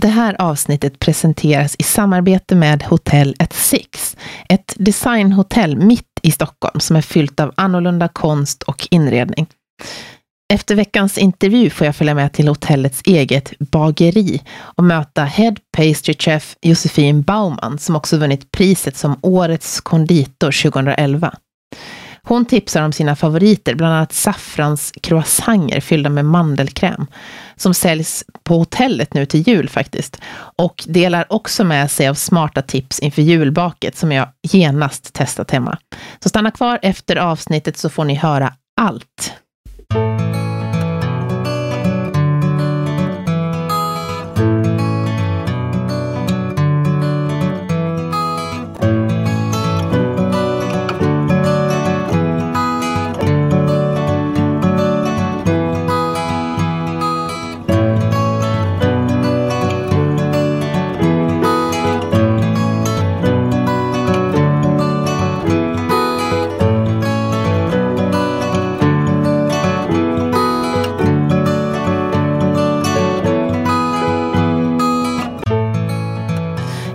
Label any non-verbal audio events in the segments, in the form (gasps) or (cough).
Det här avsnittet presenteras i samarbete med Hotell at Six, ett designhotell mitt i Stockholm som är fyllt av annorlunda konst och inredning. Efter veckans intervju får jag följa med till hotellets eget bageri och möta Head Pastry Chef Josefin Baumann som också vunnit priset som Årets konditor 2011. Hon tipsar om sina favoriter, bland annat saffrans croissanter fyllda med mandelkräm, som säljs på hotellet nu till jul faktiskt. Och delar också med sig av smarta tips inför julbaket som jag genast testat hemma. Så stanna kvar efter avsnittet så får ni höra allt.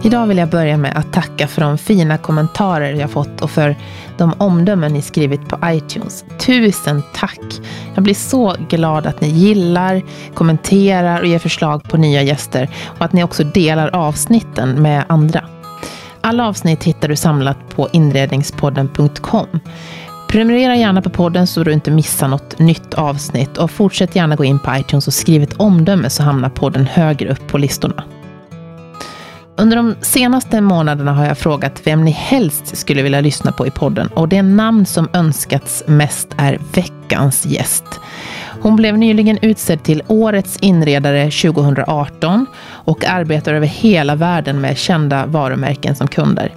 Idag vill jag börja med att tacka för de fina kommentarer jag fått och för de omdömen ni skrivit på iTunes. Tusen tack! Jag blir så glad att ni gillar, kommenterar och ger förslag på nya gäster och att ni också delar avsnitten med andra. Alla avsnitt hittar du samlat på inredningspodden.com. Prenumerera gärna på podden så du inte missar något nytt avsnitt och fortsätt gärna gå in på iTunes och skriv ett omdöme så hamnar podden högre upp på listorna. Under de senaste månaderna har jag frågat vem ni helst skulle vilja lyssna på i podden och det namn som önskats mest är veckans gäst. Hon blev nyligen utsedd till Årets inredare 2018 och arbetar över hela världen med kända varumärken som kunder.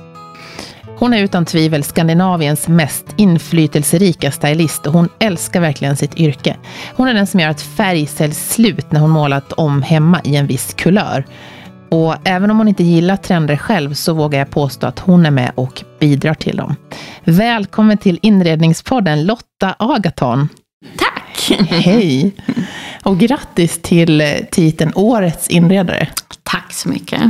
Hon är utan tvivel Skandinaviens mest inflytelserika stylist och hon älskar verkligen sitt yrke. Hon är den som gör att färg säljs slut när hon målat om hemma i en viss kulör. Och även om hon inte gillar trender själv så vågar jag påstå att hon är med och bidrar till dem. Välkommen till inredningspodden Lotta Agaton. Tack! Hej! Och grattis till titeln Årets inredare. Tack så mycket.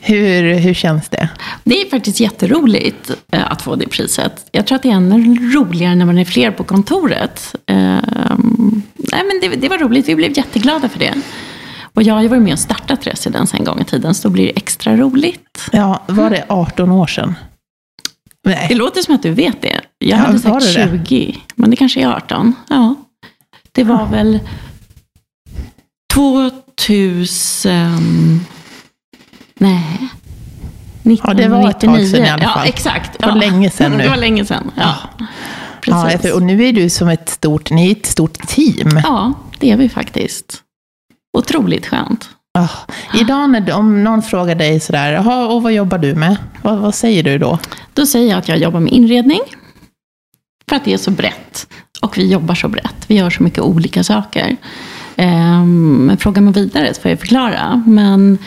Hur, hur känns det? Det är faktiskt jätteroligt eh, att få det priset. Jag tror att det är ännu roligare när man är fler på kontoret. Um, nej, men det, det var roligt, vi blev jätteglada för det. Och jag har ju varit med och startat Residens en gång i tiden, så då blir det extra roligt. Ja, var det 18 år sedan? Nej. Det låter som att du vet det. Jag ja, hade sagt 20, det? men det kanske är 18. Ja. Det var ja. väl 2000... Nej. 1999. Ja, det var ett tag sedan i alla fall. Ja, exakt. Det var ja. länge sedan (laughs) nu. Det var länge sedan, ja. ja. ja och nu är du som ett stort, ni är ett stort team. Ja, det är vi faktiskt otroligt skönt. Oh, idag när, om någon frågar dig sådär, och vad jobbar du med? Vad, vad, säger du då? Då säger jag att jag jobbar med inredning. För att det är så brett. Och vi jobbar så brett. Vi gör så mycket olika saker. Um, frågar man vidare så får jag förklara. Men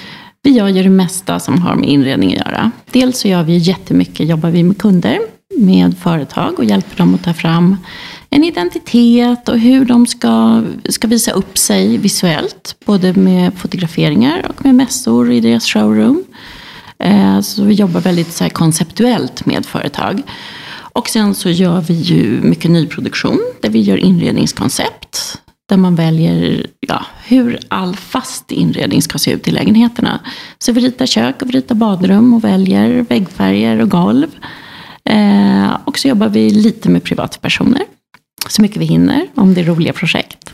vi gör ju det mesta som har med inredning att göra. Dels så gör vi jättemycket, jobbar vi med kunder, med företag och hjälper dem att ta fram en identitet och hur de ska, ska visa upp sig visuellt. Både med fotograferingar och med mässor i deras showroom. Eh, så vi jobbar väldigt så konceptuellt med företag. Och sen så gör vi ju mycket nyproduktion där vi gör inredningskoncept. Där man väljer ja, hur all fast inredning ska se ut i lägenheterna. Så vi ritar kök och vi ritar badrum och väljer väggfärger och golv. Eh, och så jobbar vi lite med privatpersoner så mycket vi hinner om det är roliga projekt.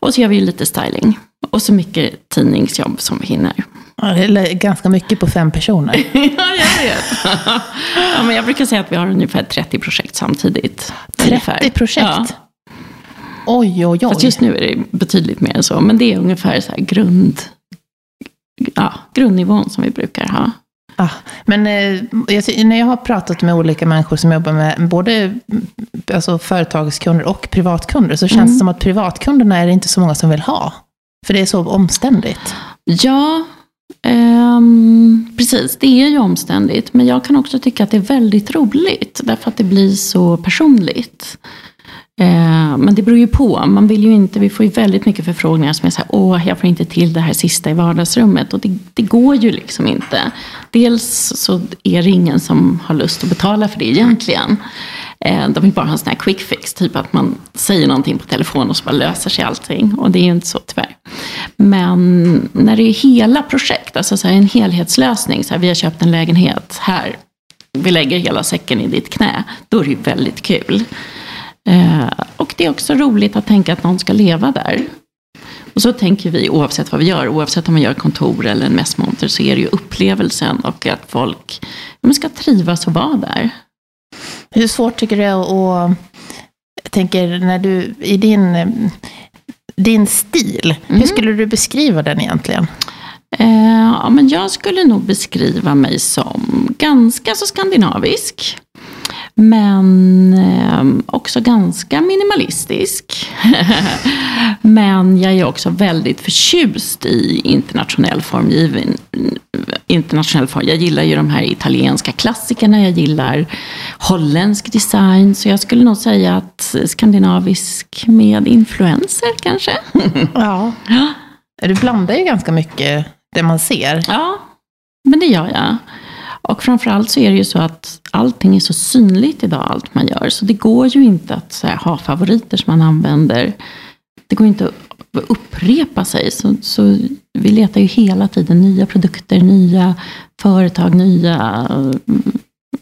Och så gör vi lite styling. Och så mycket tidningsjobb som vi hinner. Ja, det är ganska mycket på fem personer. (laughs) ja, jag vet. ja, men jag brukar säga att vi har ungefär 30 projekt samtidigt. 30 ungefär. projekt? Ja. Oj, oj, oj. Fast just nu är det betydligt mer än så. Men det är ungefär så grund, ja, grundnivån som vi brukar ha. Ah, men eh, när jag har pratat med olika människor som jobbar med både alltså, företagskunder och privatkunder, så känns mm. det som att privatkunderna är det inte så många som vill ha. För det är så omständigt. Ja, um, precis. Det är ju omständigt. Men jag kan också tycka att det är väldigt roligt. Därför att det blir så personligt. Eh, men det beror ju på. Man vill ju inte, vi får ju väldigt mycket förfrågningar som är så här, åh, jag får inte till det här sista i vardagsrummet. Och det, det går ju liksom inte. Dels så är det ingen som har lust att betala för det egentligen. Eh, de vill bara ha en sån här quick fix, typ att man säger någonting på telefon och så bara löser sig allting. Och det är ju inte så tyvärr. Men när det är hela projekt, alltså så en helhetslösning, så här, vi har köpt en lägenhet, här, vi lägger hela säcken i ditt knä, då är det ju väldigt kul. Eh, och det är också roligt att tänka att någon ska leva där. Och så tänker vi oavsett vad vi gör, oavsett om man gör kontor eller en mässmonter, så är det ju upplevelsen och att folk ja, ska trivas och vara där. Hur svårt tycker du det är att, jag tänker när du, i din, din stil, mm. hur skulle du beskriva den egentligen? Eh, ja, men jag skulle nog beskriva mig som ganska så skandinavisk. Men eh, också ganska minimalistisk. (laughs) men jag är också väldigt förtjust i internationell formgivning. Internationell form. Jag gillar ju de här italienska klassikerna. Jag gillar holländsk design. Så jag skulle nog säga att skandinavisk med influenser kanske. (laughs) ja. Du blandar ju ganska mycket det man ser. Ja, men det gör jag. Och framförallt så är det ju så att allting är så synligt idag, allt man gör. Så det går ju inte att här, ha favoriter som man använder. Det går inte att upprepa sig. Så, så vi letar ju hela tiden nya produkter, nya företag, nya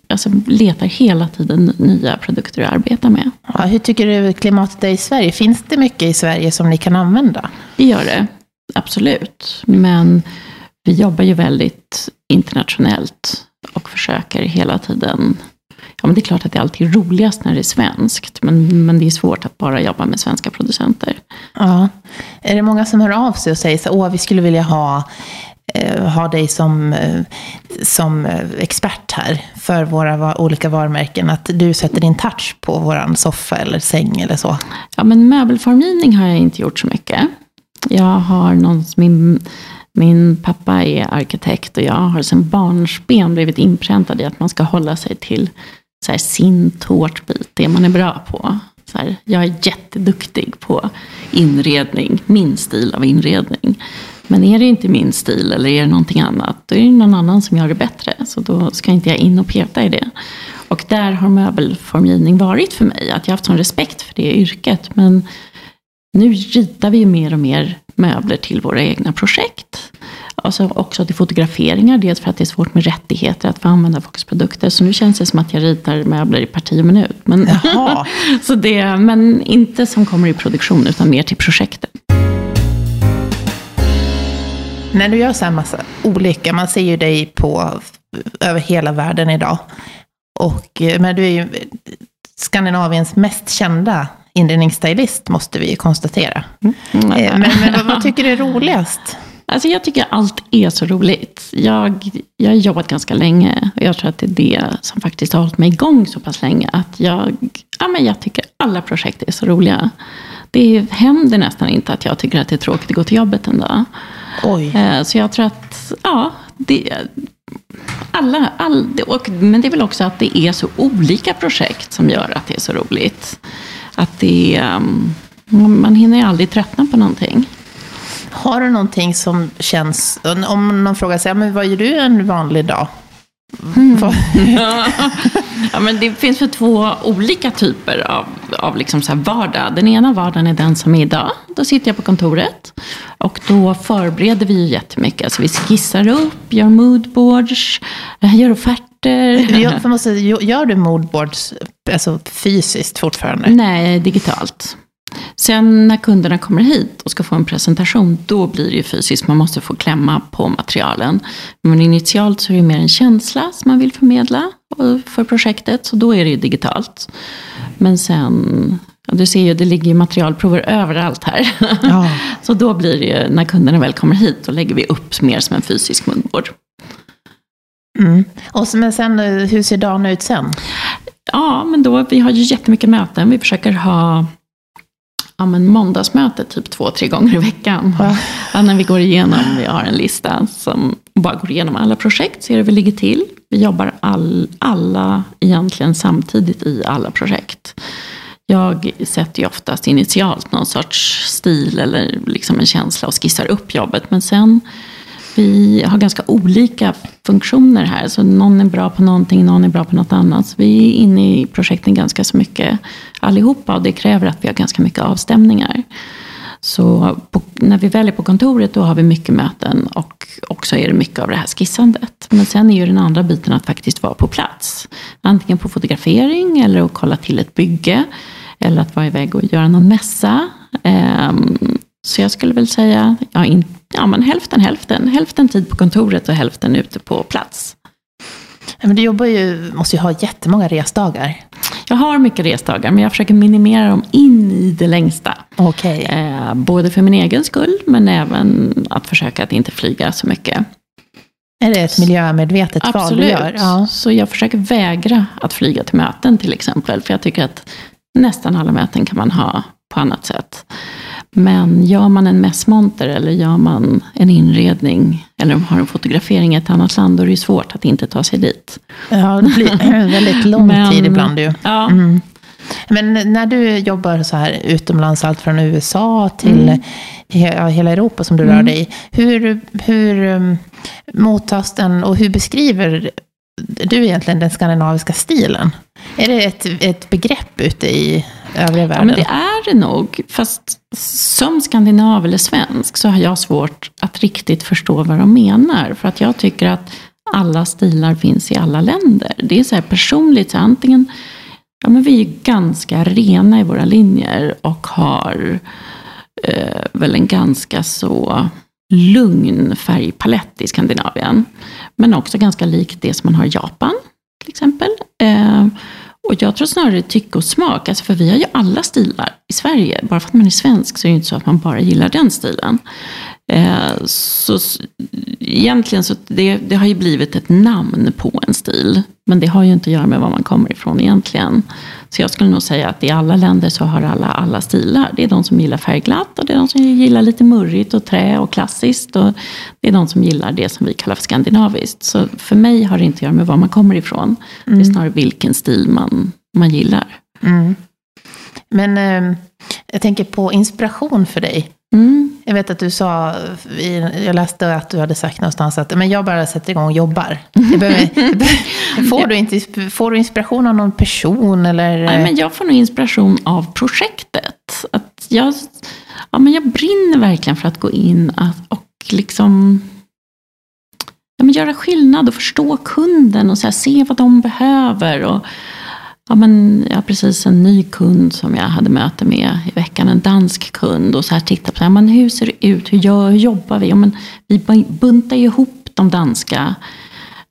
Alltså letar hela tiden nya produkter att arbeta med. Ja, hur tycker du klimatet är i Sverige? Finns det mycket i Sverige som ni kan använda? Det gör det, absolut. Men vi jobbar ju väldigt internationellt försöker hela tiden Ja, men det är klart att det alltid är roligast när det är svenskt. Men, men det är svårt att bara jobba med svenska producenter. Ja. Är det många som hör av sig och säger så åh, vi skulle vilja ha, eh, ha dig som, eh, som expert här för våra olika varumärken? Att du sätter din touch på vår soffa eller säng eller så? Ja, men möbelformgivning har jag inte gjort så mycket. Jag har någon, min min pappa är arkitekt och jag har sedan barnsben blivit inpräntad i att man ska hålla sig till så här, sin tårtbit, det man är bra på. Så här, jag är jätteduktig på inredning, min stil av inredning. Men är det inte min stil eller är det någonting annat, då är det någon annan som gör det bättre. Så då ska inte jag in och peta i det. Och där har möbelformgivning varit för mig. Att jag har haft sån respekt för det yrket. Men nu ritar vi ju mer och mer möbler till våra egna projekt. Alltså också till fotograferingar, dels för att det är svårt med rättigheter att få använda folks produkter. Så nu känns det som att jag ritar möbler i parti och minut. Men, (laughs) så det, men inte som kommer i produktion, utan mer till projektet. När du gör så här massa olika, man ser ju dig på över hela världen idag. Och, men du är ju Skandinaviens mest kända inredningsstylist, måste vi konstatera. Mm. Mm. Men, men vad tycker du är roligast? Alltså jag tycker allt är så roligt. Jag, jag har jobbat ganska länge och jag tror att det är det som faktiskt har hållit mig igång så pass länge. Att jag, ja, men jag tycker alla projekt är så roliga. Det händer nästan inte att jag tycker att det är tråkigt att gå till jobbet en dag. Oj. Eh, så jag tror att, ja, det, alla, all, och, men det är väl också att det är så olika projekt som gör att det är så roligt. Att det um, man hinner ju aldrig tröttna på någonting. Har du någonting som känns, om någon frågar sig, men vad gör du en vanlig dag? Mm. (laughs) ja, men det finns för två olika typer av, av liksom så vardag. Den ena vardagen är den som är idag. Då sitter jag på kontoret. Och då förbereder vi jättemycket. Alltså vi skissar upp, gör moodboards, gör offerter. Jag måste, gör du moodboards alltså fysiskt fortfarande? Nej, digitalt. Sen när kunderna kommer hit och ska få en presentation, då blir det ju fysiskt. Man måste få klämma på materialen. Men initialt så är det mer en känsla som man vill förmedla för projektet. Så då är det ju digitalt. Men sen, du ser ju, det ligger ju materialprover överallt här. Ja. (laughs) så då blir det ju, när kunderna väl kommer hit, då lägger vi upp mer som en fysisk munvård. Mm. Och så, men sen, hur ser dagen ut sen? Ja, men då, vi har ju jättemycket möten. Vi försöker ha ja, men måndagsmöte typ två, tre gånger i veckan. Ja. när vi går igenom, vi har en lista som bara går igenom alla projekt, ser hur vi ligger till. Vi jobbar all, alla egentligen samtidigt i alla projekt. Jag sätter ju oftast initialt någon sorts stil eller liksom en känsla och skissar upp jobbet. Men sen, vi har ganska olika funktioner här. Så någon är bra på någonting, någon är bra på något annat. Så vi är inne i projekten ganska så mycket allihopa och det kräver att vi har ganska mycket avstämningar. Så på, när vi väljer på kontoret då har vi mycket möten och också är det mycket av det här skissandet. Men sen är ju den andra biten att faktiskt vara på plats. Antingen på fotografering eller att kolla till ett bygge. Eller att vara iväg och göra någon mässa. Ehm, så jag skulle väl säga ja, in, ja, men hälften hälften. Hälften tid på kontoret och hälften ute på plats. Men du jobbar ju, måste ju ha jättemånga resdagar. Jag har mycket resdagar, men jag försöker minimera dem in i det längsta. Okay. Eh, både för min egen skull, men även att försöka att inte flyga så mycket. Är det ett miljömedvetet Absolut. val du gör? Ja. Så jag försöker vägra att flyga till möten till exempel. För jag tycker att nästan alla möten kan man ha på annat sätt. Men gör man en mässmonter eller gör man en inredning eller har en fotografering i ett annat land, då är det ju svårt att inte ta sig dit. Ja, det blir (laughs) väldigt lång Men, tid ibland ju. Ja. Mm. Men när du jobbar så här utomlands, allt från USA till Mm. he- hela Europa som du rör dig i. Hur, hur um, mottas den och hur beskriver du egentligen den skandinaviska stilen? Är det ett, ett begrepp ute i övriga Ja, världen? men det är det nog. Fast som skandinav eller svensk så har jag svårt att riktigt förstå vad de menar. För att jag tycker att alla stilar finns i alla länder. Det är så här personligt, så antingen, ja men vi är ganska rena i våra linjer och har eh, väl en ganska så lugn färgpalett i Skandinavien. Men också ganska likt det som man har i Japan till exempel. Eh, och jag tror snarare tycke och smak, alltså för vi har ju alla stilar i Sverige. Bara för att man är svensk så är det inte så att man bara gillar den stilen. Eh, så egentligen så det, det har ju blivit ett namn på en stil. Men det har ju inte att göra med var man kommer ifrån egentligen. Så jag skulle nog säga att i alla länder så har alla alla stilar. Det är de som gillar färgglatt och det är de som gillar lite murrigt och trä och klassiskt. Och det är de som gillar det som vi kallar för skandinaviskt. Så för mig har det inte att göra med var man kommer ifrån. Det är snarare vilken stil man, man gillar. Mm. Men eh, jag tänker på inspiration för dig. Mm. Jag vet att du sa, jag läste att du hade sagt någonstans att men jag bara sätter igång och jobbar. (laughs) Behöver, får, du inte, får du inspiration av någon person eller? Nej, men jag får nog inspiration av projektet. Att jag, ja, men jag brinner verkligen för att gå in och liksom ja, men göra skillnad och förstå kunden och så här, se vad de behöver. Och, ja, men, jag har precis en ny kund som jag hade möte med i veckan, en dansk kund. Och så här titta på ja, men hur ser det ut, hur, gör, hur jobbar vi? Ja, men, vi buntar ju ihop de danska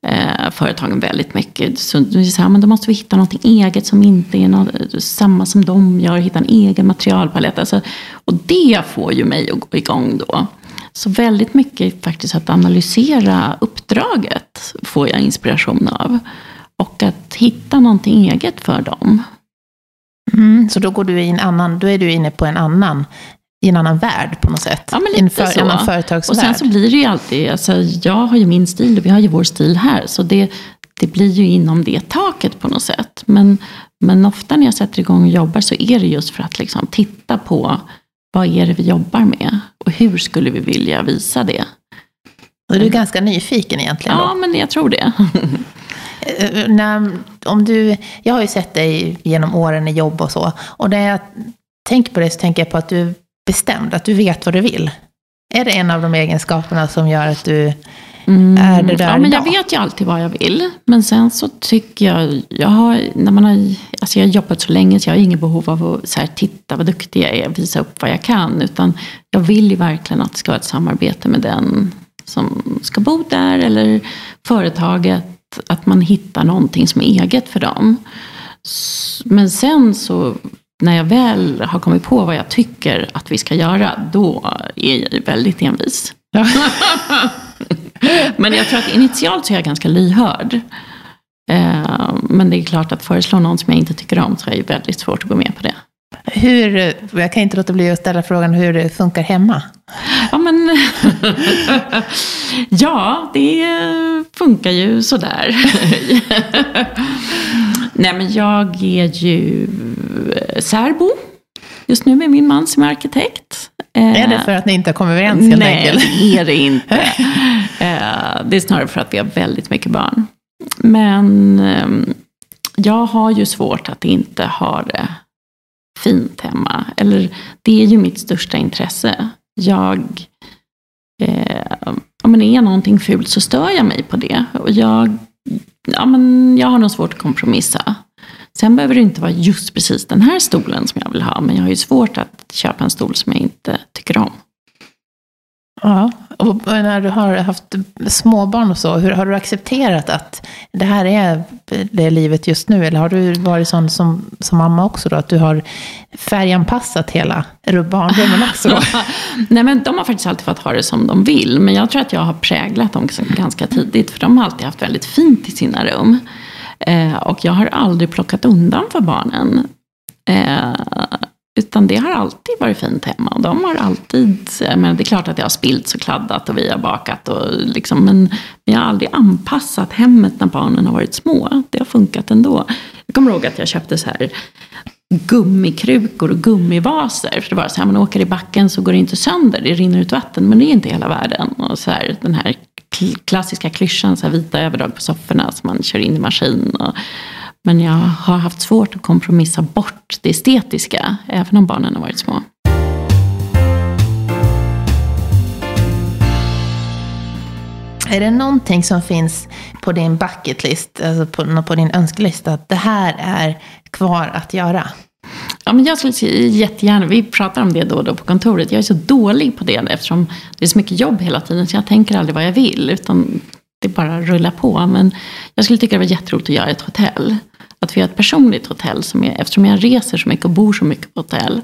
eh, företagen väldigt mycket. Så så här, men då måste vi hitta något eget som inte är något, samma som de gör, hitta en egen materialpalett. Alltså, och det får ju mig att gå igång då. Så väldigt mycket faktiskt att analysera uppdraget får jag inspiration av. Och att hitta någonting eget för dem. Mm, så då går du i en annan, då är du inne på en annan, i en annan värld på något sätt. Ja, men lite så. en annan Och företagsvärld. sen så blir det ju alltid, alltså, jag har ju min stil och vi har ju vår stil här. Så det, det blir ju inom det taket på något sätt. Men, men ofta när jag sätter igång och jobbar så är det just för att liksom titta på vad är det vi jobbar med? Och hur skulle vi vilja visa det? Och du är ganska nyfiken egentligen Ja, då. men jag tror det. (laughs) När, om du, jag har ju sett dig genom åren i jobb och så. Och när jag tänker på det så tänker jag på att du är bestämd, att du vet vad du vill. Är det en av de egenskaperna som gör att du Mm. är det där ja, men jag idag? vet ju alltid vad jag vill. Men sen så tycker jag, jag har, när man har, alltså jag har jobbat så länge så jag har inget behov av att så här, titta vad duktig jag är, visa upp vad jag kan. Utan jag vill ju verkligen att det ska vara ett samarbete med den som ska bo där eller företaget. Att man hittar någonting som är eget för dem. Men sen så när jag väl har kommit på vad jag tycker att vi ska göra, då är jag ju väldigt envis. (laughs) Men jag tror att initialt så är jag ganska lyhörd. Eh, Men det är klart att föreslå någon som jag inte tycker om så är det väldigt svårt att gå med på det. Hur, jag kan inte låta bli att ställa frågan hur det funkar hemma. Ja, men... (laughs) ja, det funkar ju sådär. (laughs) Nej, men jag är ju eh, särbo just nu med min man som är arkitekt. Är det för att ni inte har kommit överens helt Nej, enkelt? (laughs) det är det inte. Eh, det är snarare för att vi har väldigt mycket barn. Men ehm, jag har ju svårt att inte ha det fint hemma. Eller det är ju mitt största intresse. Jag, eh, om det är någonting fult så stör jag mig på det. Och jag, ja, men jag har nog svårt att kompromissa. Sen behöver det inte vara just precis den här stolen som jag vill ha. Men jag har ju svårt att köpa en stol som jag inte tycker om. Ja, och när du har haft småbarn och så, hur har du accepterat att det här är det livet just nu? Eller har du varit sån som, som mamma också då, att du har färganpassat hela barnrummen (laughs) också? Nej men de har faktiskt alltid fått ha det som de vill. Men jag tror att jag har präglat dem ganska tidigt. För de har alltid haft väldigt fint i sina rum. Eh, och jag har aldrig plockat undan för barnen. Eh, utan det har alltid varit fint hemma. De har alltid, men det är klart att jag har spilt och kladdat och vi har bakat. Och liksom, men jag har aldrig anpassat hemmet när barnen har varit små. Det har funkat ändå. Jag kommer ihåg att jag köpte så här gummikrukor och gummivaser. För det var så här, man åker i backen så går det inte sönder. Det rinner ut vatten, men det är inte hela världen. Och så här, den här klassiska klyschan, så här vita överdrag på sofforna som man kör in i maskin. Och, men jag har haft svårt att kompromissa bort det estetiska, även om barnen har varit små. Är det någonting som finns på din bucketlist, alltså på, på din önskelista, att det här är kvar att göra? Ja, men jag skulle jättegärna, vi pratar om det då och då på kontoret. Jag är så dålig på det eftersom det är så mycket jobb hela tiden så jag tänker aldrig vad jag vill. Utan det bara rullar på. Men jag skulle tycka det var jätteroligt att göra ett hotell. Att vi har ett personligt hotell. Som jag, eftersom jag reser så mycket och bor så mycket på hotell.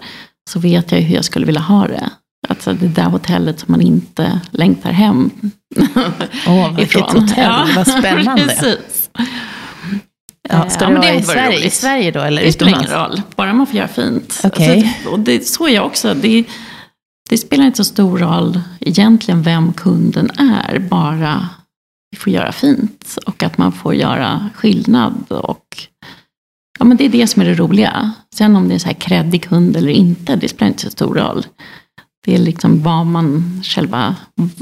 Så vet jag hur jag skulle vilja ha det. Alltså det där hotellet som man inte längtar hem Åh, vilket hotell, ja, vad spännande. Precis. Ja, ska det, ja, vara i, Sverige, i Sverige då eller Det spelar ingen roll, bara man får göra fint. Okay. Alltså, och det, så är jag också. Det, det spelar inte så stor roll egentligen vem kunden är, bara vi får göra fint. Och att man får göra skillnad. Och, ja, men det är det som är det roliga. Sen om det är så här kreddig kund eller inte, det spelar inte så stor roll. Det är liksom vad man, själva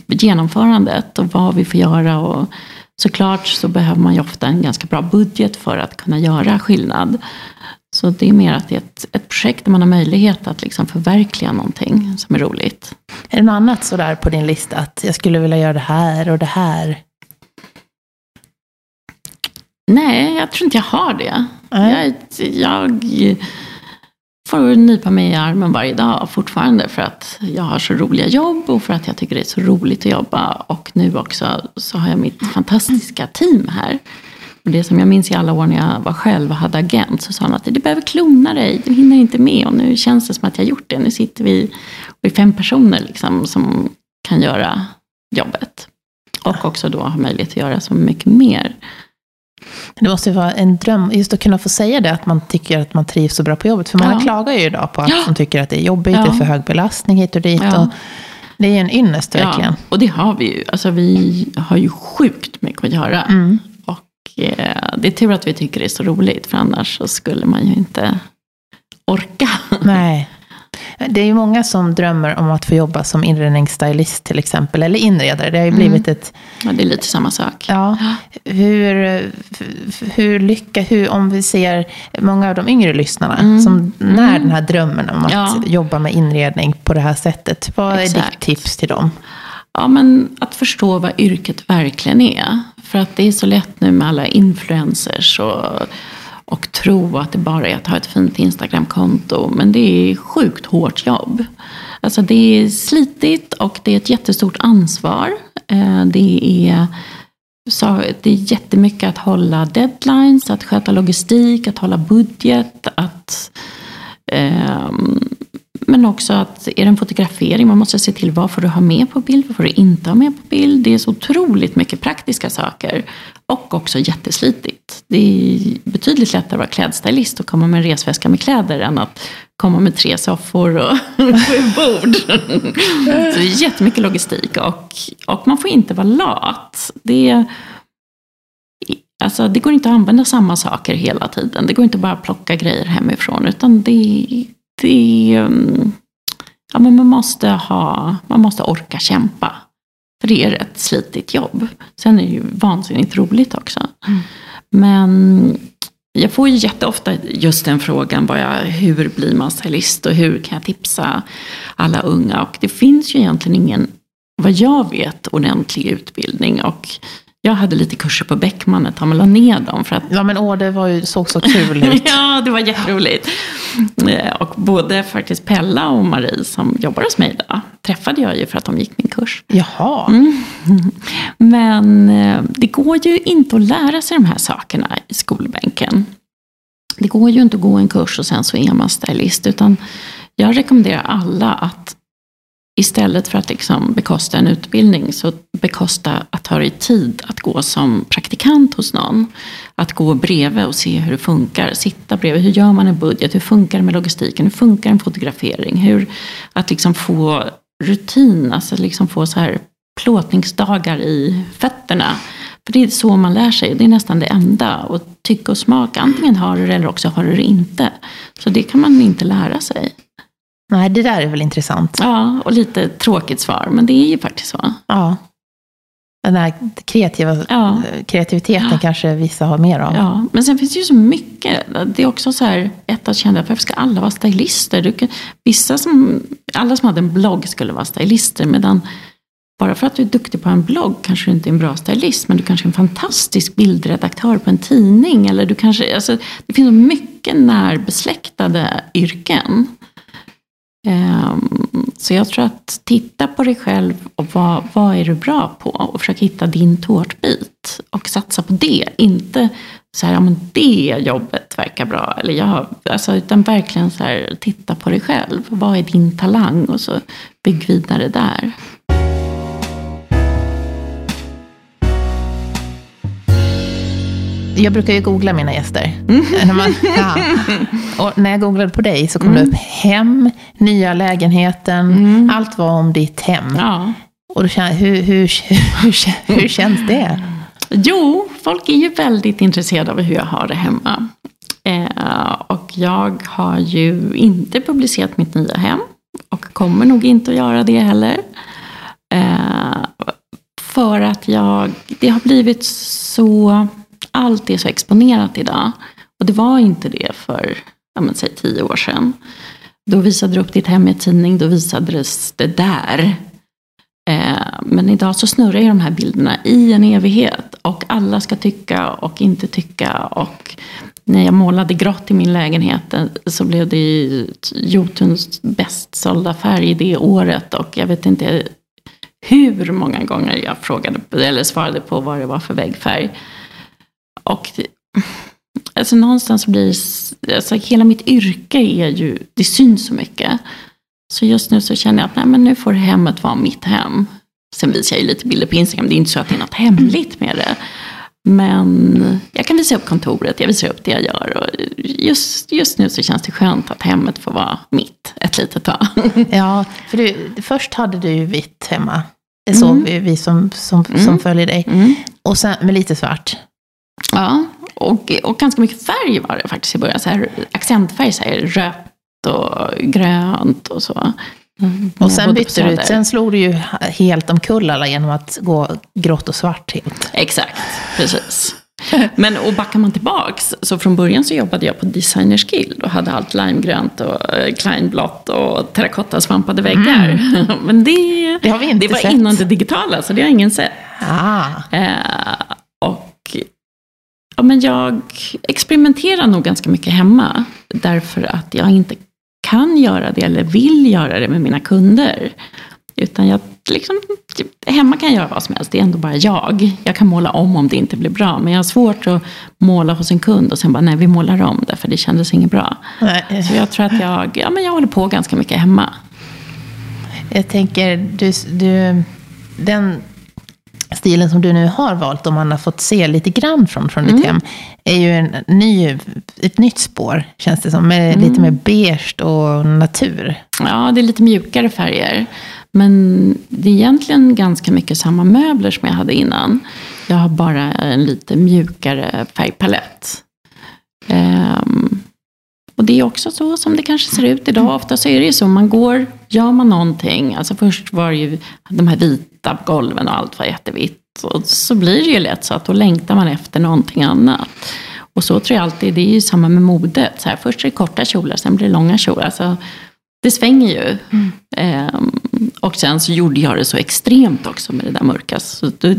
genomförandet och vad vi får göra. Och såklart så behöver man ju ofta en ganska bra budget för att kunna göra skillnad. Så det är mer att det är ett, ett projekt där man har möjlighet att liksom förverkliga någonting som är roligt. Är det något annat sådär på din lista? Att jag skulle vilja göra det här och det här? Nej, jag tror inte jag har det. Mm. Jag, jag får nypa mig i armen varje dag fortfarande för att jag har så roliga jobb och för att jag tycker det är så roligt att jobba. Och nu också så har jag mitt fantastiska team här. Och det som jag minns i alla år när jag var själv och hade agent så sa han att du behöver klona dig, du hinner inte med. Och nu känns det som att jag har gjort det. Nu sitter vi och är fem personer liksom, som kan göra jobbet. Och också då ha möjlighet att göra så mycket mer. Det måste ju vara en dröm, just att kunna få säga det, att man tycker att man trivs så bra på jobbet. För många ja. klagar ju idag på att ja. de tycker att det är jobbigt, ja. det är för hög belastning hit och dit. Ja. Och det är en ynnest verkligen. Ja, och det har vi ju. Alltså vi har ju sjukt mycket att göra. Mm. Och eh, det är tur att vi tycker det är så roligt, för annars så skulle man ju inte orka. Nej. Det är ju många som drömmer om att få jobba som inredningsstylist till exempel, eller inredare. Det har ju mm. blivit ett... Ja, det är lite samma sak. Ja. Hur, hur lycka, hur, om vi ser många av de yngre lyssnarna, mm. som när mm. den här drömmen om att ja. jobba med inredning på det här sättet, vad Exakt. är ditt tips till dem? Ja, men att förstå vad yrket verkligen är. För att det är så lätt nu med alla influencers och och tro att det bara är att ha ett fint Instagramkonto. Men det är sjukt hårt jobb. Alltså det är slitigt och det är ett jättestort ansvar. Eh, det är, det är jättemycket att hålla deadlines, att sköta logistik, att hålla budget, att um, men också att är det en fotografering, man måste se till vad får du ha med på bild, vad får du inte ha med på bild. Det är så otroligt mycket praktiska saker. Och också jätteslitigt. Det är betydligt lättare att vara klädstylist och komma med en resväska med kläder än att komma med tre soffor och (laughs) sju bord. Så det är jättemycket logistik och, och man får inte vara lat. Det Alltså, det går inte att använda samma saker hela tiden. Det går inte bara att plocka grejer hemifrån. Utan det, det um, ja, men man, måste ha, man måste orka kämpa. För det är ett slitigt jobb. Sen är det ju vansinnigt roligt också. Mm. Men jag får ju jätteofta just den frågan, jag, hur blir man stylist och hur kan jag tipsa alla unga? Och det finns ju egentligen ingen, vad jag vet, ordentlig utbildning. Och jag hade lite kurser på Beckman ett tag, men la ner dem. För att... Ja, men åh, det var ju, såg så kul ut. (laughs) ja, det var jätteroligt. Eh, och både faktiskt Pella och Marie som jobbar hos mig idag, träffade jag ju för att de gick min kurs. Jaha. Mm. Men eh, det går ju inte att lära sig de här sakerna i skolbänken. Det går ju inte att gå en kurs och sen så är man stylist. Utan jag rekommenderar alla att istället för att liksom bekosta en utbildning så bekosta att ha dig tid att gå som praktikant hos någon. Att gå bredvid och se hur det funkar. Sitta bredvid. Hur gör man en budget? Hur funkar det med logistiken? Hur funkar en fotografering? Hur, att liksom få rutin, alltså liksom få så här plåtningsdagar i fötterna. För det är så man lär sig. Det är nästan det enda. Och tycke och smak, antingen har du det eller också har du det inte. Så det kan man inte lära sig. Nej, det där är väl intressant. Ja, och lite tråkigt svar, men det är ju faktiskt så. Ja. Den här kreativa, Ja. kreativiteten Ja. kanske vissa har mer av. Ja, men sen finns det ju så mycket. Det är också så här, ett att känna, varför ska alla vara stylister? Du kan, vissa som, alla som hade en blogg skulle vara stylister, medan bara för att du är duktig på en blogg kanske du inte är en bra stylist, men du kanske är en fantastisk bildredaktör på en tidning. Eller du kanske, alltså, det finns så mycket närbesläktade yrken. Ehm, så jag tror att titta på dig själv och vad, vad är du bra på? Och försök hitta din tårtbit. Och satsa på det. Inte så här, ja men det jobbet verkar bra. Eller jag, alltså, utan verkligen så här, titta på dig själv. Vad är din talang? Och så bygg vidare där. Jag brukar ju googla mina gäster. När, man, (laughs) och när jag googlade på dig så kom det upp hem, nya lägenheten, allt var om ditt hem. Ja. Och då känner, hur, hur, hur, hur känns det? Jo, folk är ju väldigt intresserade av hur jag har det hemma. Eh, och jag har ju inte publicerat mitt nya hem. Och kommer nog inte att göra det heller. Eh, för att jag, det har blivit så, allt är så exponerat idag. Och det var inte det för, ja men säg tio år sedan. Då visade du upp ditt hem i en tidning, då visades det där. Eh, Men idag så snurrar ju de här bilderna i en evighet. Och alla ska tycka och inte tycka. Och när jag målade grått i min lägenhet eh, så blev det ju Jotuns bäst sålda färg det året. Och jag vet inte hur många gånger jag frågade, eller svarade på vad det var för väggfärg. Och det, alltså någonstans blir alltså hela mitt yrke är ju, det syns så mycket. Så just nu så känner jag att nej, men nu får hemmet vara mitt hem. Sen visar jag ju lite bilder på Instagram. Det är inte så att det är något hemligt med det. Men jag kan visa upp kontoret, jag visar upp det jag gör. Och just, just nu så känns det skönt att hemmet får vara mitt ett litet tag. (laughs) Ja, för du, först hade du ju vitt hemma. Det såg Mm. vi, vi som, som, som Mm. följer dig. Mm. Och sen med lite svart. Ja, och, och ganska mycket färg var det faktiskt i början. Så här, accentfärg, så här, rött och grönt och så. Mm, Och sen bytte du sen slog du ju helt omkull alla genom att gå grått och svart helt. Exakt, precis. Men och backar man tillbaks, så från början så jobbade jag på Designers Guild och hade allt limegrönt och eh, kleinblått och terrakottasvampade väggar. (laughs) Men det, Mm. Det har vi inte det var sett. innan det digitala, så det har ingen sett. Ah, Eh, och ja, men jag experimenterar nog ganska mycket hemma. Därför att jag inte kan göra det eller vill göra det med mina kunder. Utan jag liksom, hemma kan jag göra vad som helst, det är ändå bara jag. Jag kan måla om om det inte blir bra. Men jag har svårt att måla hos en kund och sen bara, nej vi målar om det för det kändes inget bra. nej. Så jag tror att jag, ja, men jag håller på ganska mycket hemma. Jag tänker, du, du, den stilen som du nu har valt, om man har fått se lite grann från, från Mm. ditt hem, är ju en ny, ett nytt spår, känns det som. Med Mm. lite mer beige och natur. Ja, det är lite mjukare färger. Men det är egentligen ganska mycket samma möbler som jag hade innan. Jag har bara en lite mjukare färgpalett. Um, och det är också så som det kanske ser ut idag. Ofta så är det ju så, man går, gör man någonting, alltså först var det ju de här vita golven och allt var jättevitt. Och så blir det ju lätt så att då längtar man efter någonting annat. Och så tror jag alltid, det är ju samma med modet. Så här, först är det korta kjolar, sen blir det långa kjolar. Alltså, det svänger ju. Mm. Ehm, och sen så gjorde jag det så extremt också med det där mörka. Så då,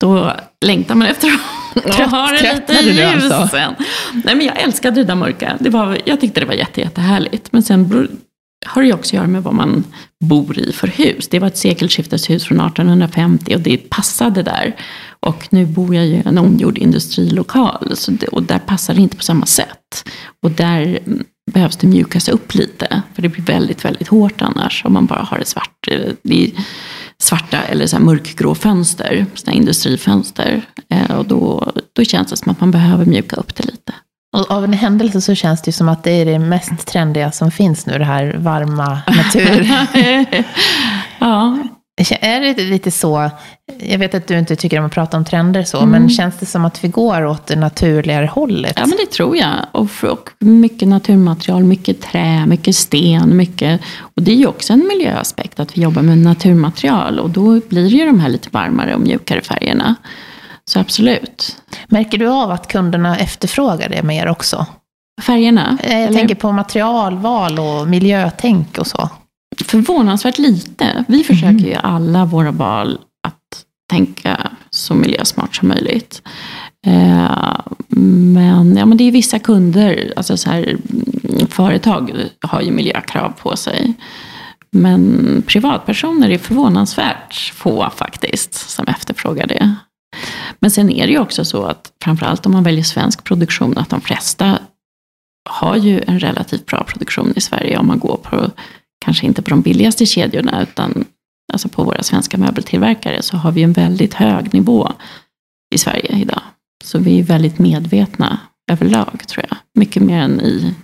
då längtar man efter att ha det lite ljus alltså? sen. Nej men jag älskade det där mörka. Det var, jag tyckte det var jätte, jättehärligt. Men sen har det ju också att göra med vad man bor i för hus. Det var ett sekelskifteshus från 1850 och det passade där. Och nu bor jag i en omgjord industrilokal så det, och där passar det inte på samma sätt. Och där mm, behövs det mjukas upp lite. För det blir väldigt, väldigt hårt annars om man bara har ett svart, eh, det svarta eller så mörkgrå fönster, sådana industrifönster. Eh, och då, då känns det som att man behöver mjuka upp det lite. Och av en händelse så känns det som att det är det mest trendiga som finns nu, det här varma natur. (laughs) ja. Är det lite så, jag vet att du inte tycker om att prata om trender så, mm. men känns det som att vi går åt det naturligare hållet? Ja, men det tror jag. Och, och mycket naturmaterial, mycket trä, mycket sten, mycket... Och det är ju också en miljöaspekt att vi jobbar med naturmaterial och då blir det ju de här lite varmare och mjukare färgerna. Så absolut. Märker du av att kunderna efterfrågar det mer också? Färgerna? Jag eller? tänker på materialval och miljötänk och så. Förvånansvärt lite. Vi försöker mm. ju alla våra val att tänka så miljösmart som möjligt. Eh, men, ja, men det är vissa kunder, alltså så här, företag har ju miljökrav på sig. Men privatpersoner är förvånansvärt få faktiskt som efterfrågar det. Men sen är det ju också så att framförallt om man väljer svensk produktion, att de flesta har ju en relativt bra produktion i Sverige om man går på, kanske inte på de billigaste kedjorna, utan alltså på våra svenska möbeltillverkare så har vi en väldigt hög nivå i Sverige idag. Så vi är väldigt medvetna överlag, tror jag. Mycket mer än i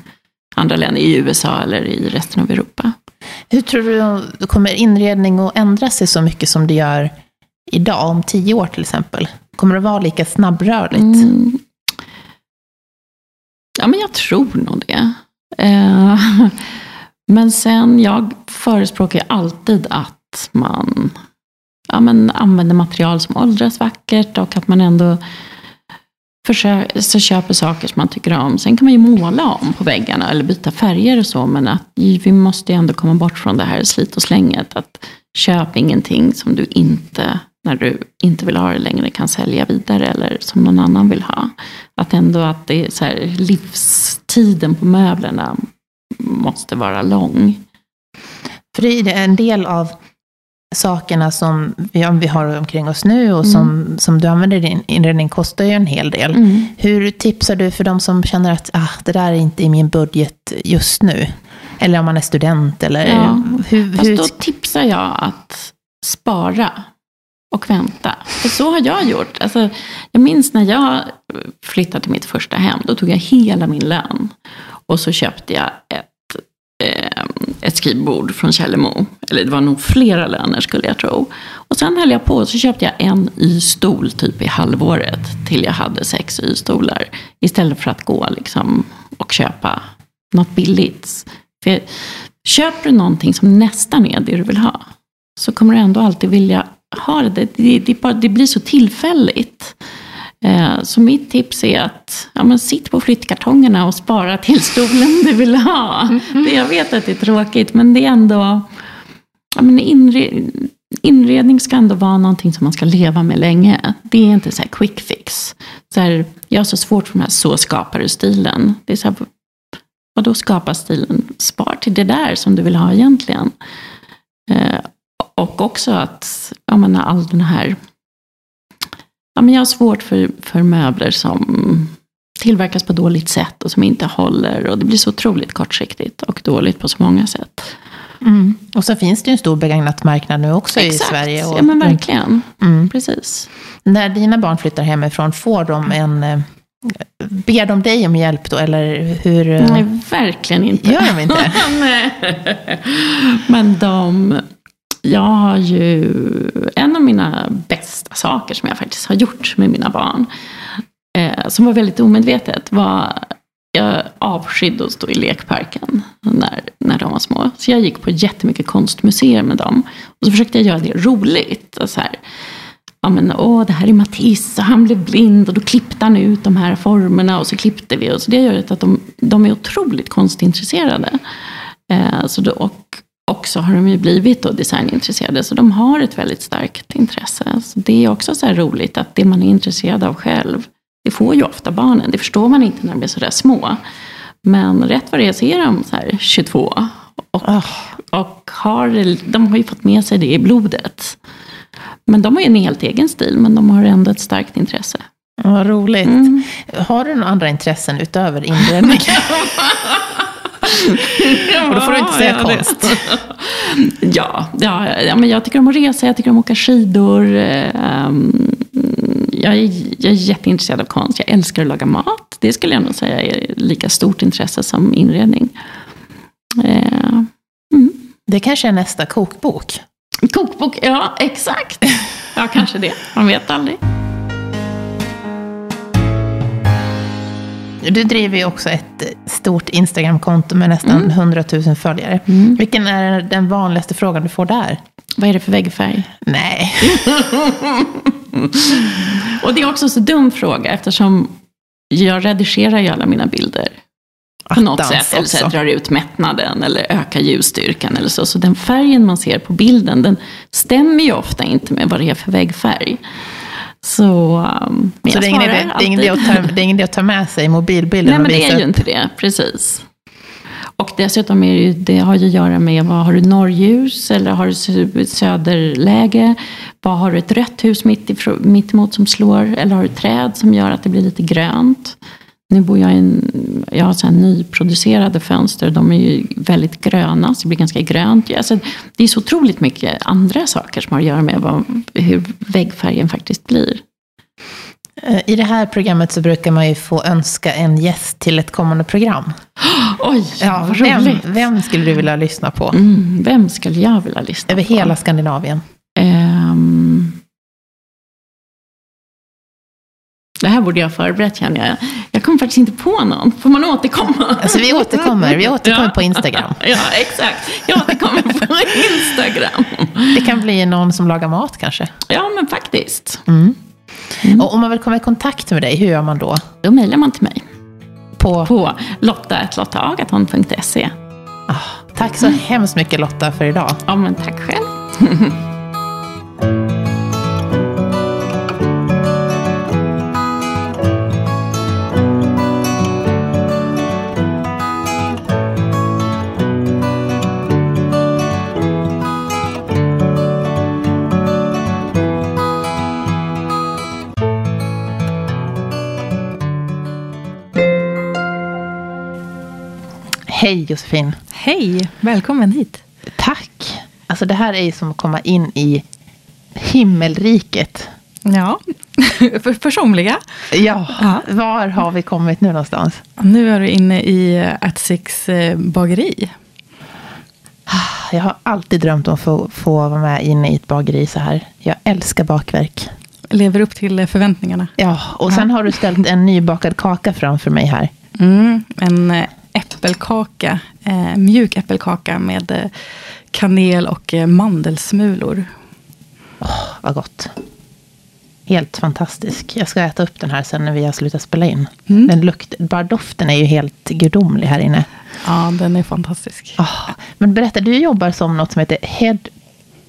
andra länder, i USA eller i resten av Europa. Hur tror du, kommer inredning att ändra sig så mycket som det gör idag, om tio år till exempel? Kommer det vara lika snabbrörligt? Mm. Ja, men jag tror nog det. Eh, (laughs) men sen, jag förespråkar alltid att man ja, men använder material som åldras vackert och att man ändå försöker, så köper saker som man tycker om. Sen kan man ju måla om på väggarna eller byta färger och så, men att vi måste ju ändå komma bort från det här slit och slänget. Att köp ingenting som du inte när du inte vill ha det längre kan sälja vidare eller som någon annan vill ha. Att ändå att det är så här, livstiden på möblerna måste vara lång. För det är en del av sakerna som vi, har omkring oss nu och som, mm. som du använder i din inredning kostar ju en hel del. Mm. Hur tipsar du för de som känner att ah, det där är inte i min budget just nu? Eller om man är student eller ja. hur, Fast då tipsar jag att spara och vänta. För så har jag gjort. Alltså, jag minns när jag flyttade till mitt första hem. Då tog jag hela min lön. Och så köpte jag ett, eh, ett skrivbord från Källemo. Eller det var nog flera löner skulle jag tro. Och sen höll jag på och så köpte jag en Y-stol typ i halvåret. Till jag hade sex Y-stolar. Istället för att gå liksom, och köpa något billigt. För köper du någonting som nästan är det du vill ha. Så kommer du ändå alltid vilja har det. Det, det, bara, det blir så tillfälligt. Eh, så mitt tips är att ja, men sitt på flyttkartongerna och spara till stolen du vill ha. Mm. Det, jag vet att det är tråkigt, men det är ändå... Ja, men inre, inredning ska ändå vara någonting som man ska leva med länge. Det är inte så här quick fix. Så här, jag har så svårt för den här så skapar du-stilen. Det är så här, vadå skapa stilen? Spar till det där som du vill ha egentligen. Eh, och också att ja, men all den här... Ja, men jag har svårt för, för möbler som tillverkas på dåligt sätt och som inte håller. Och det blir så otroligt kortsiktigt och dåligt på så många sätt. Mm. Och så finns det ju en stor begagnat marknad nu också Exakt. i Sverige. Och, ja men verkligen. Mm. Precis. När dina barn flyttar hemifrån, får de en... Eh, ber de dig om hjälp då, eller hur? Nej, verkligen inte. Gör de inte? (laughs) Men de jag har ju en av mina bästa saker som jag faktiskt har gjort med mina barn. Eh, som var väldigt omedvetet. var jag avskydde att stå i lekparken när, när de var små. Så jag gick på jättemycket konstmuseer med dem. Och så försökte jag göra det roligt. Och så här, ja men åh, det här är Matisse och han blev blind och då klippte han ut de här formerna och så klippte vi. Och så det gör att de, de är otroligt konstintresserade. Eh, så då, och också har de ju blivit då designintresserade. Så de har ett väldigt starkt intresse. Så det är också så här roligt att det man är intresserad av själv, det får ju ofta barnen. Det förstår man inte när de är sådär små. Men rätt vad det är så är de så här 22. Och, oh. och har, de har ju fått med sig det i blodet. Men de har ju en helt egen stil, men de har ändå ett starkt intresse. Vad roligt. Mm. Har du några andra intressen utöver inredning? (laughs) Och då får du inte säga ja, konst. ja, ja, ja, men jag tycker om att resa, jag tycker om att åka skidor. Um, jag, är, jag är jätteintresserad av konst. Jag älskar att laga mat. Det skulle jag nog säga är lika stort intresse som inredning. Uh, mm. Det kanske är nästa kokbok. Kokbok, ja exakt. Ja, kanske det. Man vet aldrig. Du driver ju också ett stort Instagramkonto med nästan mm. 100 000 följare. Mm. Vilken är den vanligaste frågan du får där? Vad är det för väggfärg? Nej. (laughs) och det är också en så dum fråga eftersom jag redigerar ju alla mina bilder. På något sätt. Eller så drar ut mättnaden eller ökar ljusstyrkan eller så. Så den färgen man ser på bilden den stämmer ju ofta inte med vad det är för väggfärg. Så, um, så det, är ingen idé, det, är ingen idé att ta, det är ingen idé att ta med sig mobilbilden Nej, men det är upp. ju inte det. Precis. Och dessutom är det, ju, det har ju att göra med, vad har du norrljus eller har du söderläge? Vad har du ett rött hus mitt, mitt emot som slår? Eller har du träd som gör att det blir lite grönt? Nu bor jag i en, jag har så här nyproducerade fönster. De är ju väldigt gröna, så det blir ganska grönt. Alltså, det är så otroligt mycket andra saker som har att göra med vad, hur väggfärgen faktiskt blir. Eh, I det här programmet så brukar man ju få önska en gäst till ett kommande program. (gasps) Oj, ja, vad vem, vem skulle du vilja lyssna på? Mm, vem skulle jag vilja lyssna Över på? Över hela Skandinavien? Um, Det här borde jag ha förberett känner jag. Jag kommer faktiskt inte på någon. Får man återkomma? Alltså vi återkommer. Vi återkommer ja. på Instagram. (laughs) Ja, exakt. Jag återkommer på Instagram. Det kan bli någon som lagar mat kanske? Ja, men faktiskt. Mm. Mm. Och om man vill komma i kontakt med dig, hur gör man då? Då mejlar man till mig. På? På lotta.lottaagaton.se. Oh, tack så mm. hemskt mycket Lotta för idag. Ja, men tack själv. (laughs) Josefin. Hej, välkommen hit. Tack. Alltså det här är ju som att komma in i himmelriket. Ja, (laughs) somliga. Ja, ja, var har vi kommit nu någonstans? Nu är du inne i At Six eh, bageri. Jag har alltid drömt om att få, få vara med inne i ett bageri så här. Jag älskar bakverk. Lever upp till förväntningarna. Ja, och sen ja. har du ställt en nybakad kaka framför mig här. Mm, en eh, äppelkaka, eh, mjuk äppelkaka med eh, kanel och eh, mandelsmulor. Oh, vad gott. Helt fantastisk. Jag ska äta upp den här sen när vi har slutat spela in. Mm. Den lukt, bara doften är ju helt gudomlig här inne. Ja, den är fantastisk. Oh, men berätta, du jobbar som något som heter Head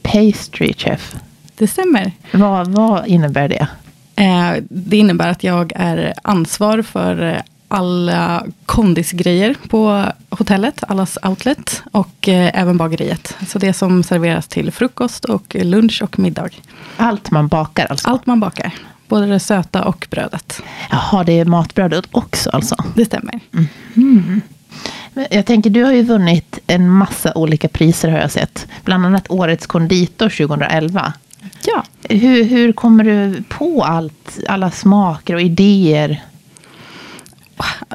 Pastry Chef. Det stämmer. Vad, vad innebär det? Eh, det innebär att jag är ansvar för alla kondisgrejer på hotellet, allas outlet och eh, även bageriet. Så det som serveras till frukost och lunch och middag. Allt man bakar alltså? Allt man bakar. Både det söta och brödet. Jaha, det är matbrödet också alltså? Det stämmer. Mm. Jag tänker, du har ju vunnit en massa olika priser har jag sett. Bland annat Årets konditor 2011. Ja. Hur, hur kommer du på allt, alla smaker och idéer?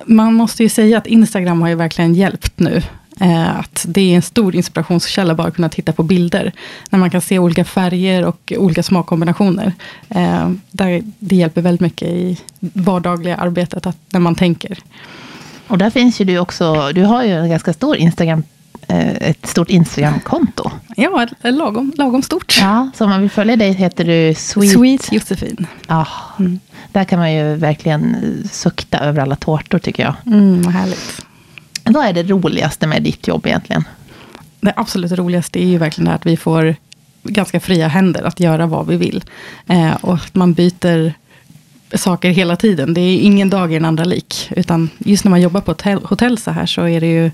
Man måste ju säga att Instagram har ju verkligen hjälpt nu. Eh, att det är en stor inspirationskälla bara att kunna titta på bilder. När man kan se olika färger och olika smakkombinationer. Eh, där det hjälper väldigt mycket i vardagliga arbetet, att, när man tänker. Och där finns ju du också, du har ju en ganska stor Instagram ett stort Instagramkonto. Ja, lagom, lagom stort. Ja, så om man vill följa dig heter du Sweet... Sweet Josefin. Ja, mm. där kan man ju verkligen sukta över alla tårtor tycker jag. Mm, vad härligt. Vad är det roligaste med ditt jobb egentligen? Det absolut roligaste är ju verkligen att vi får ganska fria händer att göra vad vi vill. Eh, och att man byter saker hela tiden. Det är ingen dag i den andra lik. Utan just när man jobbar på ett hotell så här så är det ju,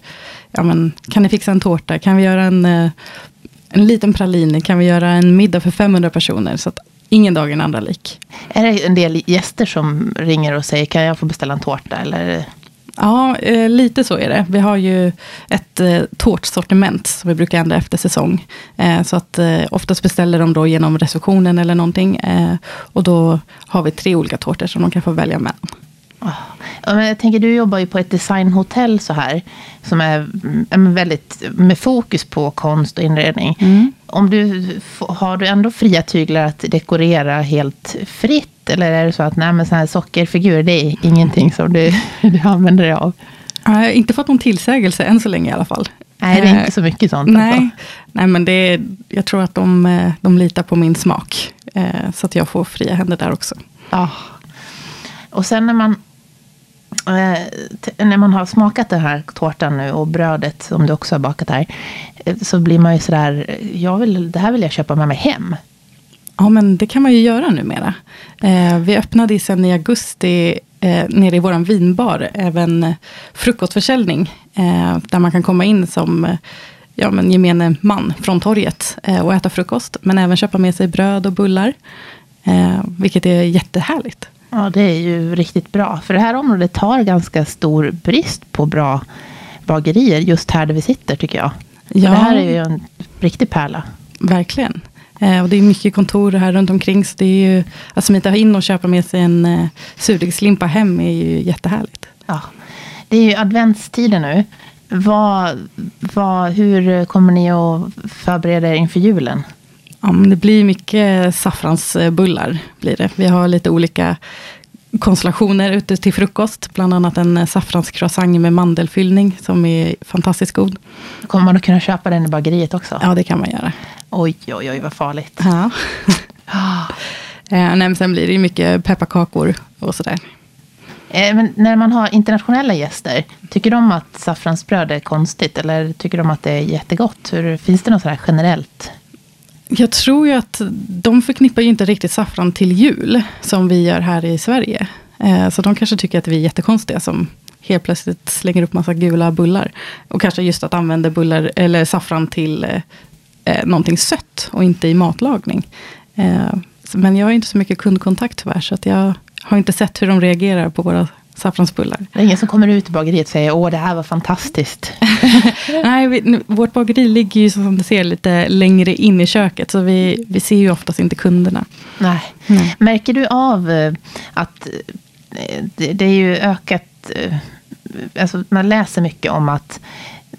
ja men, kan ni fixa en tårta? Kan vi göra en, eh, en liten pralin? Kan vi göra en middag för 500 personer? Så att ingen dag i den andra lik. Är det en del gäster som ringer och säger, kan jag få beställa en tårta? Eller? Ja, eh, lite så är det. Vi har ju ett eh, tårtsortiment som vi brukar ändra efter säsong. Eh, så att eh, oftast beställer de då genom receptionen eller någonting. Och då har vi tre olika tårtor som de kan få välja mellan. Oh. Jag tänker, du jobbar ju på ett designhotell så här. Som är mm, väldigt med fokus på konst och inredning. Mm. Om du, har du ändå fria tyglar att dekorera helt fritt? Eller är det så att nej, men så här sockerfigurer, det är ingenting som du, (laughs) du använder dig av? Jag har inte fått någon tillsägelse än så länge i alla fall. Nej, det är inte så mycket sånt. Nej, alltså. nej men det är, jag tror att de, eh, de litar på min smak. Eh, så att jag får fria händer där också. Ja. Och sen när man, eh, när man har smakat den här tårtan nu och brödet som du också har bakat här. Så blir man ju sådär, jag vill, det här vill jag köpa med mig hem. Ja, men det kan man ju göra numera. Eh, vi öppnade sen i augusti eh, nere i vår vinbar även frukostförsäljning. Eh, där man kan komma in som ja, men gemene man från torget eh, och äta frukost. Men även köpa med sig bröd och bullar. Eh, vilket är jättehärligt. Ja, det är ju riktigt bra. För det här området har ganska stor brist på bra bagerier just här där vi sitter tycker jag. Ja. Det här är ju en riktig pärla. Verkligen. Eh, och det är mycket kontor här runt omkring. Så det är ju, att smita in och köpa med sig en eh, surdegslimpa hem är ju jättehärligt. Ja. Det är ju adventstider nu. Vad, vad, hur kommer ni att förbereda er inför julen? Ja, det blir mycket saffransbullar. Blir det. Vi har lite olika konstellationer ute till frukost. Bland annat en saffranscroissant med mandelfyllning som är fantastiskt god. Kommer man att kunna köpa den i bageriet också? Ja, det kan man göra. Oj, oj, oj, vad farligt. Ja. eh, nej, sen blir det ju mycket pepparkakor och sådär. Eh, men när man har internationella gäster, tycker de att saffransbröd är konstigt? Eller tycker de att det är jättegott? Hur, finns det något sådär generellt? Jag tror ju att de förknippar ju inte riktigt saffran till jul, som vi gör här i Sverige. Eh, så de kanske tycker att vi är jättekonstiga, som helt plötsligt slänger upp massa gula bullar. Och kanske just att använda bullar, eller saffran till eh, eh, någonting sött och inte i matlagning. Eh, men jag har inte så mycket kundkontakt tyvärr, så att jag har inte sett hur de reagerar på våra saffransbullar. Det är ingen som kommer ut i bageriet och säger åh det här var fantastiskt. (laughs) Nej, vi, vårt bageri ligger ju som du ser lite längre in i köket. Så vi, vi ser ju oftast inte kunderna. Nej. Nej. Märker du av eh, att eh, det, det är ju ökat, eh, alltså man läser mycket om att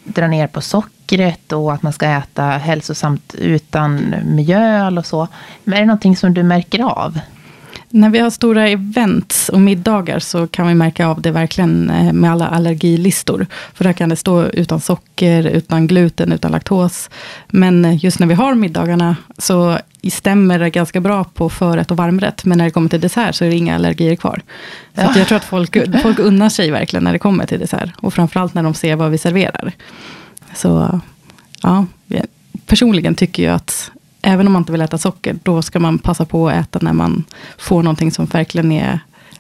dra ner på sockret och att man ska äta hälsosamt utan mjöl och så. Men är det någonting som du märker av? När vi har stora events och middagar så kan vi märka av det verkligen eh, med alla allergilistor. För där kan det stå utan socker, utan gluten, utan laktos. Men just när vi har middagarna så stämmer det ganska bra på förrätt och varmrätt. Men när det kommer till dessert så är det inga allergier kvar. Så ja. jag tror att folk, (laughs) folk unnar sig verkligen när det kommer till dessert. Och framförallt när de ser vad vi serverar. Så ja, personligen tycker jag att även om man inte vill äta socker, då ska man passa på att äta när man får någonting som verkligen är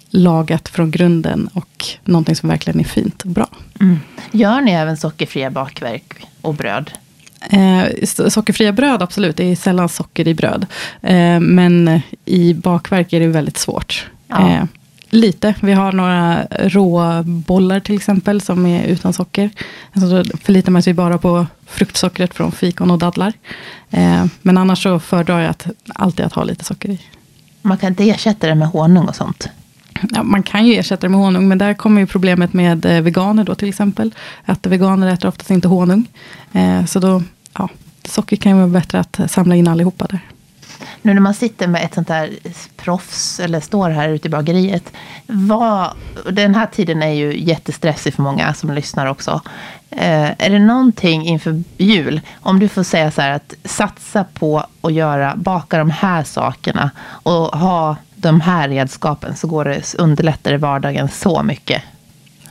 lagat från grunden och någonting som verkligen är fint och bra. Mm. Gör ni även sockerfria bakverk och bröd? Eh, sockerfria bröd, absolut. Det är sällan socker i bröd. Eh, men i bakverk är det väldigt svårt. Ja. Eh, lite. Vi har några råbollar till exempel, som är utan socker. Alltså, då förlitar man sig bara på fruktsockret från fikon och dadlar. Eh, men annars så föredrar jag att, alltid att ha lite socker i. Man kan inte ersätta det med honung och sånt? Ja, man kan ju ersätta det med honung, men där kommer ju problemet med eh, veganer då till exempel. Att veganer äter oftast inte honung. Eh, så då, ja, socker kan ju vara bättre att samla in allihopa där. Nu när man sitter med ett sånt här proffs eller står här ute i bageriet. Vad, den här tiden är ju jättestressig för många som lyssnar också. Eh, är det någonting inför jul, om du får säga så här att satsa på att göra, baka de här sakerna och ha de här redskapen så går det underlättar vardagen så mycket.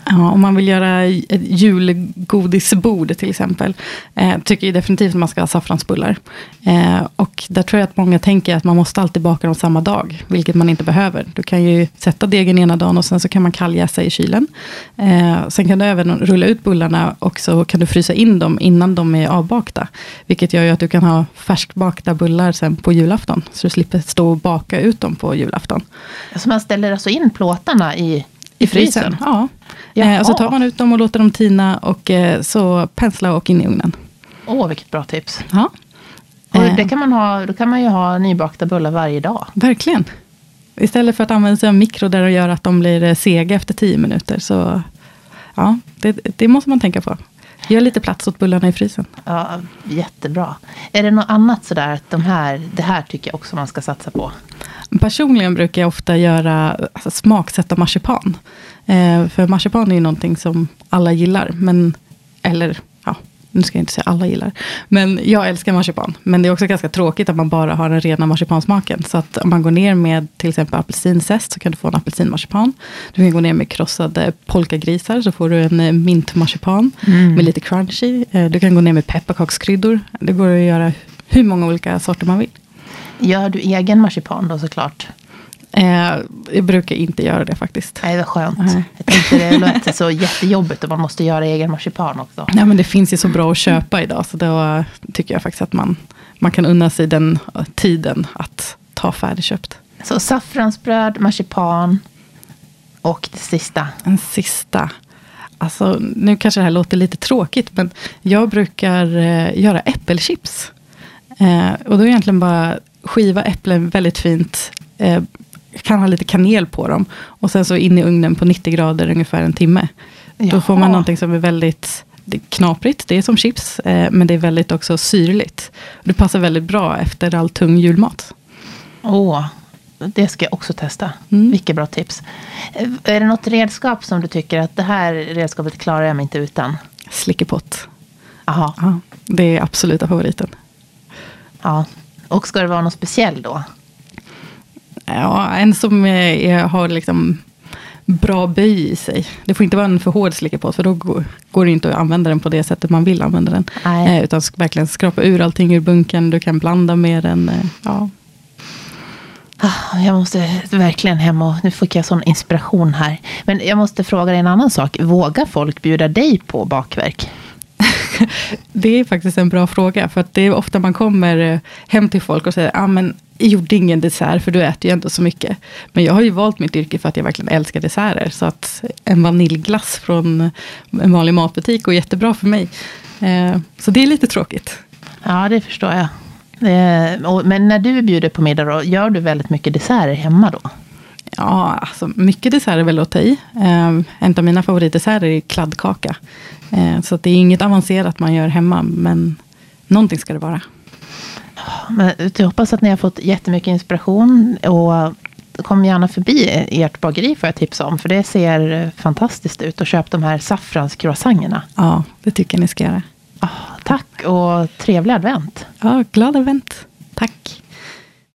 Ja, om man vill göra ett julgodisbord till exempel. Eh, tycker jag definitivt att man ska ha saffransbullar. Eh, och där tror jag att många tänker att man måste alltid baka dem samma dag. Vilket man inte behöver. Du kan ju sätta degen ena dagen och sen så kan man kalljäsa i kylen. Eh, sen kan du även rulla ut bullarna och så kan du frysa in dem innan de är avbakta. Vilket gör ju att du kan ha färskbakta bullar sen på julafton. Så du slipper stå och baka ut dem på julafton. Så man ställer alltså in plåtarna i i frysen? Ja. Eh, och så tar man ut dem och låter dem tina och eh, så pensla och in i ugnen. Åh, vilket bra tips. Ja. Och det kan man ha, då kan man ju ha nybakta bullar varje dag. Verkligen. Istället för att använda sig av mikro där och gör att de blir eh, sega efter tio minuter. Så ja, det, det måste man tänka på. Gör lite plats åt bullarna i frysen. Ja, jättebra. Är det något annat sådär att de här, det här tycker jag också man ska satsa på? Personligen brukar jag ofta göra alltså, smaksätta marsipan. Eh, för marsipan är ju någonting som alla gillar. Men, eller nu ska jag inte säga alla gillar. Men jag älskar marsipan. Men det är också ganska tråkigt att man bara har den rena marsipansmaken. Så att om man går ner med till exempel apelsinzest så kan du få en apelsinmarsipan. Du kan gå ner med krossade polkagrisar så får du en eh, mintmarsipan. Mm. Med lite crunchy. Eh, du kan gå ner med pepparkakskryddor. Det går att göra hur många olika sorter man vill. Gör du egen marsipan då såklart? Eh, jag brukar inte göra det faktiskt. Nej, det är skönt. Nej. Jag tänkte det låter så jättejobbigt och man måste göra egen marsipan också. Ja, men det finns ju så bra att köpa idag. Så då tycker jag faktiskt att man, man kan unna sig den tiden att ta färdigköpt. Så saffransbröd, marsipan och det sista? En sista. Alltså, nu kanske det här låter lite tråkigt, men jag brukar eh, göra äppelchips. Eh, och då egentligen bara skiva äpplen väldigt fint. Eh, kan ha lite kanel på dem. Och sen så in i ugnen på 90 grader ungefär en timme. Jaha. Då får man någonting som är väldigt knaprigt. Det är som chips. Eh, men det är väldigt också syrligt. Det passar väldigt bra efter all tung julmat. Åh, det ska jag också testa. Mm. Vilket bra tips. Eh, är det något redskap som du tycker att det här redskapet klarar jag mig inte utan? Slickepott. Aha. Ja, det är absoluta favoriten. Ja, och ska det vara något speciell då? Ja, en som är, har liksom bra böj i sig. Det får inte vara en för hård slickepåse, för då går, det inte att använda den på det sättet man vill använda den. Eh, utan verkligen skrapa ur allting ur bunken. Du kan blanda med den. Eh, ja. Ah, jag måste verkligen hem och nu fick jag sån inspiration här. Men jag måste fråga dig en annan sak. Vågar folk bjuda dig på bakverk? Det är faktiskt en bra fråga. För att det är ofta man kommer eh, hem till folk och säger, ah, men jag gjorde ingen dessert, för du äter ju ändå så mycket. Men jag har ju valt mitt yrke för att jag verkligen älskar desserter. Så att en vaniljglass från en vanlig matbutik går jättebra för mig. Eh, så det är lite tråkigt. Ja, det förstår jag. Men när du bjuder på middag, då, gör du väldigt mycket desserter hemma då? Ja, alltså mycket dessert är väl att ta i. Eh, en av mina favoritdesserter är kladdkaka. Eh, så det är inget avancerat man gör hemma, men någonting ska det vara. Men jag hoppas att ni har fått jättemycket inspiration. Och kom gärna förbi ert bageri får jag tipsa om. För det ser fantastiskt ut. Och köp de här saffranscroissangerna. Ja, det tycker jag ni ska göra. Oh, tack och trevlig advent. Ja, glad advent. Tack.